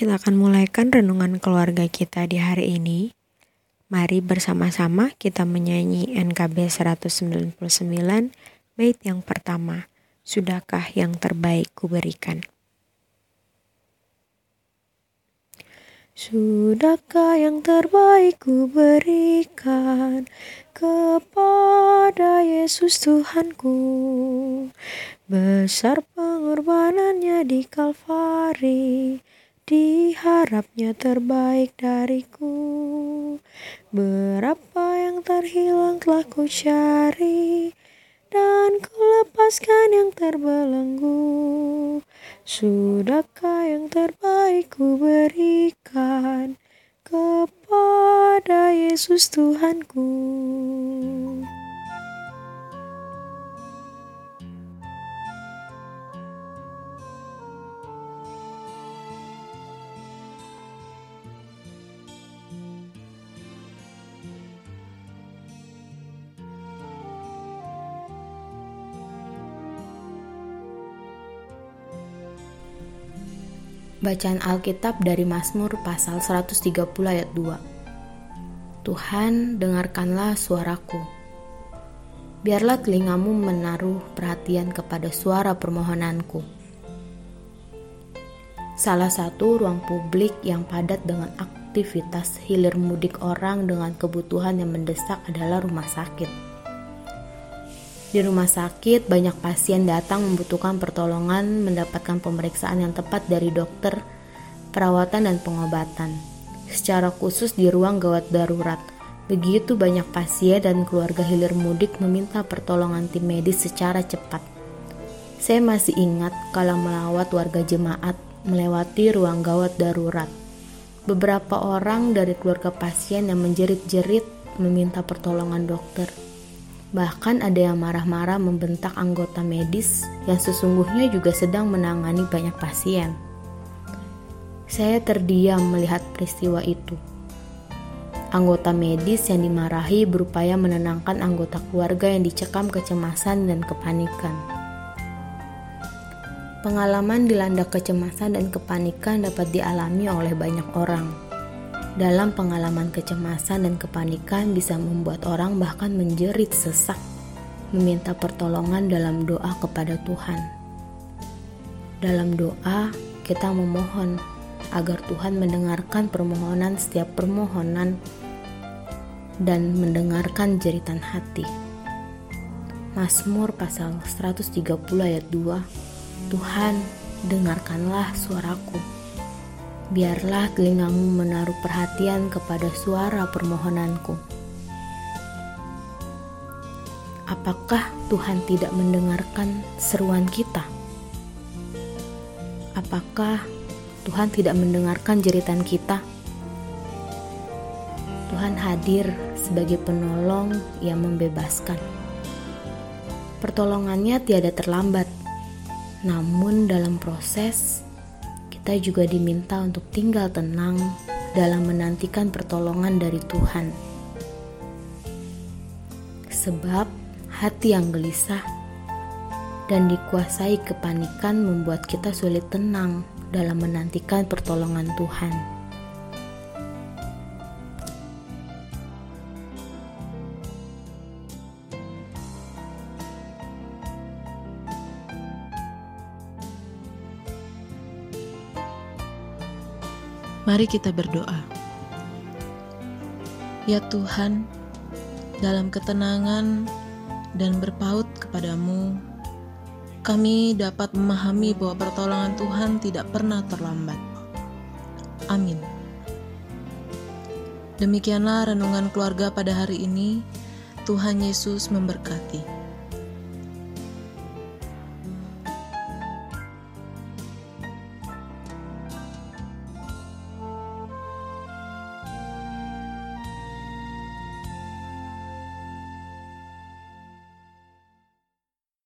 Kita akan mulaikan renungan keluarga kita di hari ini. Mari bersama-sama kita menyanyi NKB 199 bait yang pertama. Sudahkah yang terbaik kuberikan? Sudahkah yang terbaik kuberikan kepada Yesus Tuhanku? Besar pengorbanannya di Kalvari, diharapnya terbaik dariku. Berapa yang terhilang telah ku cari, dan ku lepaskan yang terbelenggu. Sudahkah yang terbaik ku berikan kepada Yesus Tuhanku? Bacaan Alkitab dari Mazmur pasal 130 ayat 2. Tuhan, dengarkanlah suaraku. Biarlah telingamu menaruh perhatian kepada suara permohonanku. Salah satu ruang publik yang padat dengan aktivitas hilir mudik orang dengan kebutuhan yang mendesak adalah rumah sakit. Di rumah sakit, banyak pasien datang membutuhkan pertolongan mendapatkan pemeriksaan yang tepat dari dokter, perawatan, dan pengobatan. Secara khusus di ruang gawat darurat, begitu banyak pasien dan keluarga hilir mudik meminta pertolongan tim medis secara cepat. Saya masih ingat kalau melawat warga jemaat melewati ruang gawat darurat. Beberapa orang dari keluarga pasien yang menjerit-jerit meminta pertolongan dokter. Bahkan ada yang marah-marah membentak anggota medis yang sesungguhnya juga sedang menangani banyak pasien. Saya terdiam melihat peristiwa itu. Anggota medis yang dimarahi berupaya menenangkan anggota keluarga yang dicekam kecemasan dan kepanikan. Pengalaman dilanda kecemasan dan kepanikan dapat dialami oleh banyak orang dalam pengalaman kecemasan dan kepanikan bisa membuat orang bahkan menjerit sesak, meminta pertolongan dalam doa kepada Tuhan. Dalam doa, kita memohon agar Tuhan mendengarkan permohonan setiap permohonan dan mendengarkan jeritan hati. Mazmur pasal 130 ayat 2 Tuhan, dengarkanlah suaraku biarlah telingamu menaruh perhatian kepada suara permohonanku. Apakah Tuhan tidak mendengarkan seruan kita? Apakah Tuhan tidak mendengarkan jeritan kita? Tuhan hadir sebagai penolong yang membebaskan. Pertolongannya tiada terlambat, namun dalam proses kita juga diminta untuk tinggal tenang dalam menantikan pertolongan dari Tuhan. Sebab hati yang gelisah dan dikuasai kepanikan membuat kita sulit tenang dalam menantikan pertolongan Tuhan. Mari kita berdoa. Ya Tuhan, dalam ketenangan dan berpaut kepadamu, kami dapat memahami bahwa pertolongan Tuhan tidak pernah terlambat. Amin. Demikianlah renungan keluarga pada hari ini. Tuhan Yesus memberkati.